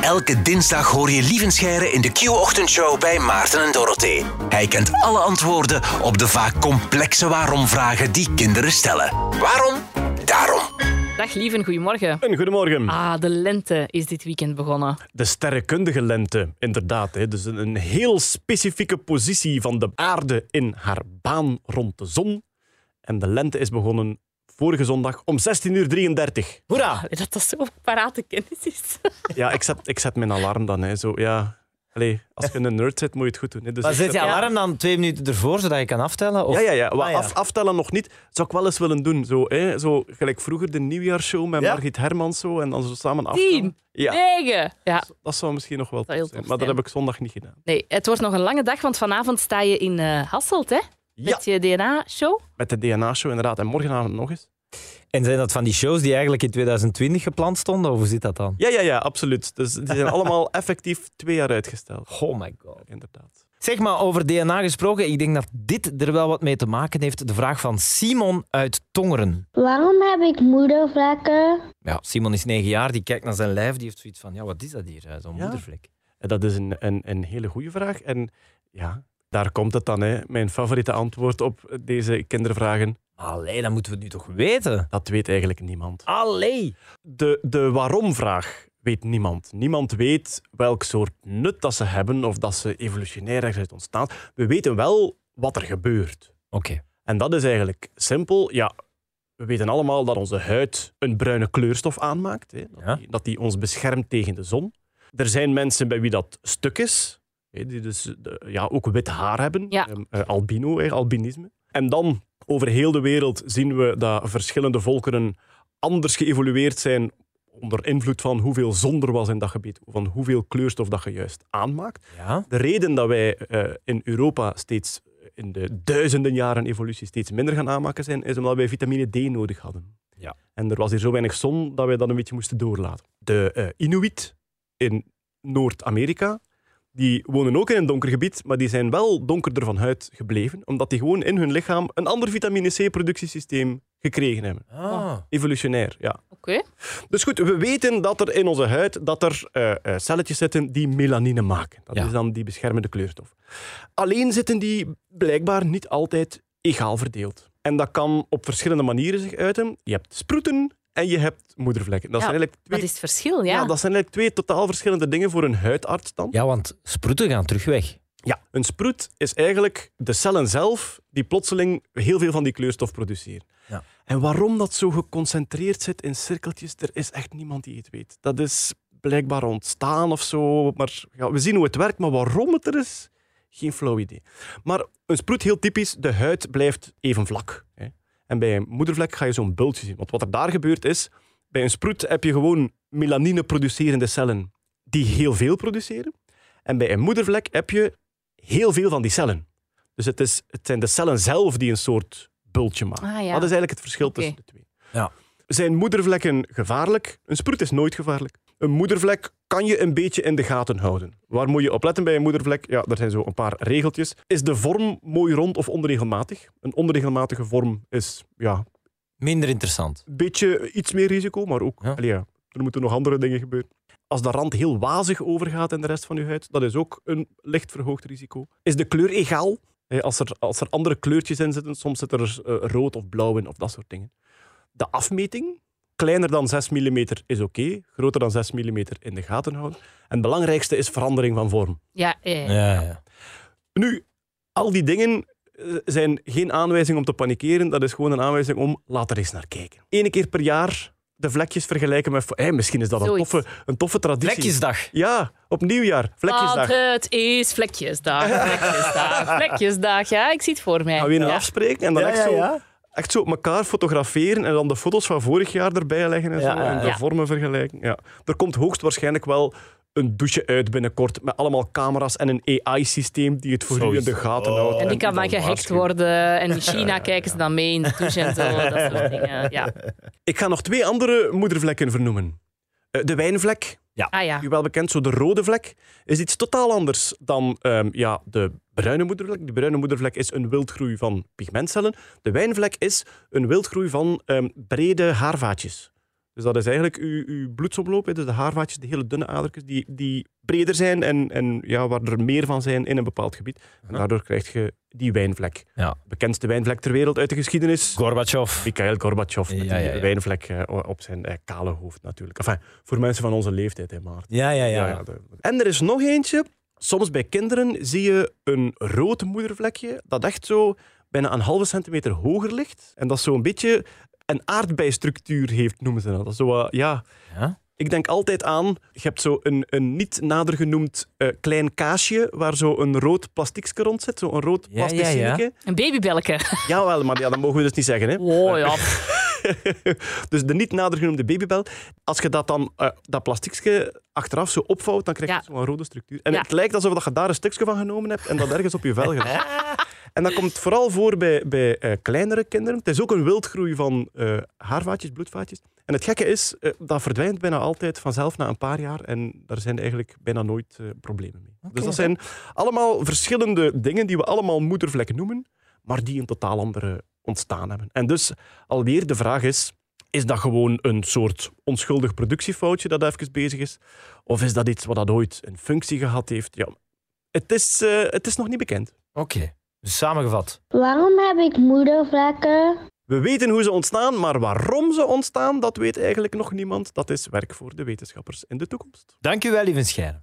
Elke dinsdag hoor je Lievenscheiren in de Q-ochtendshow bij Maarten en Dorothee. Hij kent alle antwoorden op de vaak complexe waarom-vragen die kinderen stellen. Waarom? Daarom. Dag Lieven, goedemorgen. Een goedemorgen. Ah, de lente is dit weekend begonnen. De sterrenkundige lente, inderdaad. Hè. Dus een, een heel specifieke positie van de aarde in haar baan rond de zon. En de lente is begonnen vorige zondag om 16.33 uur. Hoera! Dat dat zo parate kennis is. Ja, ik zet, ik zet mijn alarm dan. Hè. Zo, ja. Allee, als je een nerd zit, moet je het goed doen. Hè. Dus Maar zet je alarm dan twee minuten ervoor, zodat je kan aftellen? Of? Ja, ja, ja. Ah, ja. Af, aftellen nog niet. Zou ik wel eens willen doen. Zo, hè. zo gelijk vroeger de nieuwjaarshow met Ja? Margit Hermans zo, en dan zo samen aftellen. Tien, Ja, negen. Ja, dat zou misschien nog wel tof zijn. Maar dat heb ik zondag niet gedaan. nee, het wordt nog een lange dag, want vanavond sta je in eh, Hasselt, hè? Ja, Met je DNA-show. met de DNA-show inderdaad. En morgenavond nog eens. En zijn dat van die shows die eigenlijk in 2020 gepland stonden? Of hoe zit dat dan? Ja, ja, ja, absoluut. Dus die zijn allemaal effectief twee jaar uitgesteld. Oh my god. Inderdaad. Zeg maar, over DNA gesproken, ik denk dat dit er wel wat mee te maken heeft. De vraag van Simon uit Tongeren. Waarom heb ik moedervlekken? Ja, Simon is negen jaar, die kijkt naar zijn lijf, die heeft zoiets van, ja, wat is dat hier, zo'n Ja. moedervlek? En Dat is een, een, een hele goede vraag. En ja, daar komt het dan. Hè. Mijn favoriete antwoord op deze kindervragen. Allee, dat moeten we nu toch weten? Dat weet eigenlijk niemand. Allee! De, de waarom-vraag weet niemand. Niemand weet welk soort nut dat ze hebben of dat ze evolutionair uit ontstaan. We weten wel wat er gebeurt. Oké. En dat is eigenlijk simpel. Ja, we weten allemaal dat onze huid een bruine kleurstof aanmaakt. Hè, dat, Ja. die, dat die ons beschermt tegen de zon. Er zijn mensen bij wie dat stuk is, die dus de- ja, ook wit haar hebben, Ja. Ehm, eh, albino, albinisme. En dan over heel de wereld zien we dat verschillende volkeren anders geëvolueerd zijn onder invloed van hoeveel zon er was in dat gebied, van hoeveel kleurstof dat je juist aanmaakt. Ja? De reden dat wij eh, in Europa steeds in de duizenden jaren evolutie steeds minder gaan aanmaken zijn, is omdat wij vitamine D nodig hadden. Ja. En er was hier zo weinig zon dat wij dat een beetje moesten doorlaten. De eh, Inuit in Noord-Amerika, die wonen ook in een donker gebied, maar die zijn wel donkerder van huid gebleven, omdat die gewoon in hun lichaam een ander vitamine C-productiesysteem gekregen hebben. Ah. Evolutionair, ja. Oké. Dus goed, we weten dat er in onze huid dat er eh, eh, celletjes zitten die melanine maken. Dat Ja. is dan die beschermende kleurstof. Alleen zitten die blijkbaar niet altijd egaal verdeeld. En dat kan op verschillende manieren zich uiten. Je hebt sproeten en je hebt moedervlekken. Dat, Ja, zijn, eigenlijk twee, Wat is het verschil? Ja. ja, dat zijn eigenlijk twee totaal verschillende dingen voor een huidarts dan. Ja, want sproeten gaan terug weg. Ja, een sproet is eigenlijk de cellen zelf die plotseling heel veel van die kleurstof produceren. Ja. En waarom dat zo geconcentreerd zit in cirkeltjes, er is echt niemand die het weet. Dat is blijkbaar ontstaan of zo. Maar ja, we zien hoe het werkt, maar waarom het er is, geen flauw idee. Maar een sproet, heel typisch, de huid blijft even vlak. Hè. En bij een moedervlek ga je zo'n bultje zien. Want wat er daar gebeurt is, bij een sproet heb je gewoon melanine-producerende cellen die heel veel produceren. En bij een moedervlek heb je heel veel van die cellen. Dus het, is, het zijn de cellen zelf die een soort bultje maken. Ah, ja. Dat is eigenlijk het verschil tussen de twee. Ja. Zijn moedervlekken gevaarlijk? Een sproet is nooit gevaarlijk. Een moedervlek kan je een beetje in de gaten houden. Waar moet je op letten bij een moedervlek? Ja, er zijn zo een paar regeltjes. Is de vorm mooi rond of onregelmatig? Een onregelmatige vorm is ja, Minder interessant. een beetje iets meer risico, maar ook, Ja. allee, ja, er moeten nog andere dingen gebeuren. Als de rand heel wazig overgaat in de rest van je huid, dat is ook een licht verhoogd risico. Is de kleur egaal? Als er, als er andere kleurtjes in zitten, soms zit er eh, rood of blauw in of dat soort dingen. De afmeting, kleiner dan 6 mm is oké, groter dan 6 mm in de gaten houden. En het belangrijkste is verandering van vorm. Ja, ja, ja. Ja. Nu, al die dingen eh, zijn geen aanwijzing om te panikeren. Dat is gewoon een aanwijzing om laat er eens naar kijken. Eén keer per jaar de vlekjes vergelijken met... Hey, misschien is dat een toffe, een toffe traditie. Vlekjesdag. Ja, op nieuwjaar. Vlekjesdag. Want het is vlekjesdag, vlekjesdag, vlekjesdag. Ja, ik zie het voor mij. Gaan we een ja. afspreken en dan Ja, echt, ja, zo, ja. Echt zo op elkaar fotograferen en dan de foto's van vorig jaar erbij leggen en, Ja, zo, en de ja. vormen vergelijken. Ja. Er komt hoogstwaarschijnlijk wel een douche uit binnenkort met allemaal camera's en een AI-systeem die het voor u in de gaten houdt. En die kan dan dan gehackt worden. En in China kijken ze dan mee in de douche en zo. Dat soort dingen. Ja. Ik ga nog twee andere moedervlekken vernoemen. Eh, de wijnvlek, Ah ja. u wel bekend, zo de rode vlek, is iets totaal anders dan ehm, ja, de bruine moedervlek. Die bruine moedervlek is een wildgroei van pigmentcellen. De wijnvlek is een wildgroei van ehm, brede haarvaatjes. Dus dat is eigenlijk uw, uw bloedsomloop, dus de haarvaatjes, de hele dunne adertjes, die, die breder zijn en, en ja, waar er meer van zijn in een bepaald gebied. En daardoor krijg je die wijnvlek. Ja. Bekendste wijnvlek ter wereld uit de geschiedenis. Gorbachev. Mikhail Gorbachev met Ja, die ja, wijnvlek eh, op zijn eh, kale hoofd natuurlijk. Enfin, voor mensen van onze leeftijd, hè, Maarten. Ja, ja, ja. En er is nog eentje. Soms bij kinderen zie je een rood moedervlekje dat echt zo bijna een halve centimeter hoger ligt. En dat zo een beetje een aardbeistructuur heeft, noemen ze dat. zo, ja, Ja? ik denk altijd aan, je hebt zo een, een niet nader genoemd eh, klein kaasje waar zo een rood plastiekje rond zit, zo een rood Ja, plastic ja. Een babybelke. Jawel, maar ja, dat mogen we dus niet zeggen. Hè. Oh ja. dus de niet nader genoemde babybel. Als je dat dan, eh, dat plastiekje achteraf zo opvouwt, dan krijg je Ja. zo'n rode structuur. En Ja. het lijkt alsof je daar een stukje van genomen hebt en dat ergens op je vel gelegd. En dat komt vooral voor bij, bij eh, kleinere kinderen. Het is ook een wildgroei van eh, haarvaatjes, bloedvaatjes. En het gekke is, dat verdwijnt bijna altijd vanzelf na een paar jaar. En daar zijn eigenlijk bijna nooit problemen mee. dus dat zijn allemaal verschillende dingen die we allemaal moedervlek noemen, maar die een totaal andere ontstaan hebben. En dus alweer de vraag is, is dat gewoon een soort onschuldig productiefoutje dat even bezig is? Of is dat iets wat dat ooit een functie gehad heeft? Ja, het is, eh, het is nog niet bekend. Oké. Dus samengevat. Waarom heb ik moedervlekken? We weten hoe ze ontstaan, maar waarom ze ontstaan, dat weet eigenlijk nog niemand. Dat is werk voor de wetenschappers in de toekomst. Dank u wel, lieve Scheire.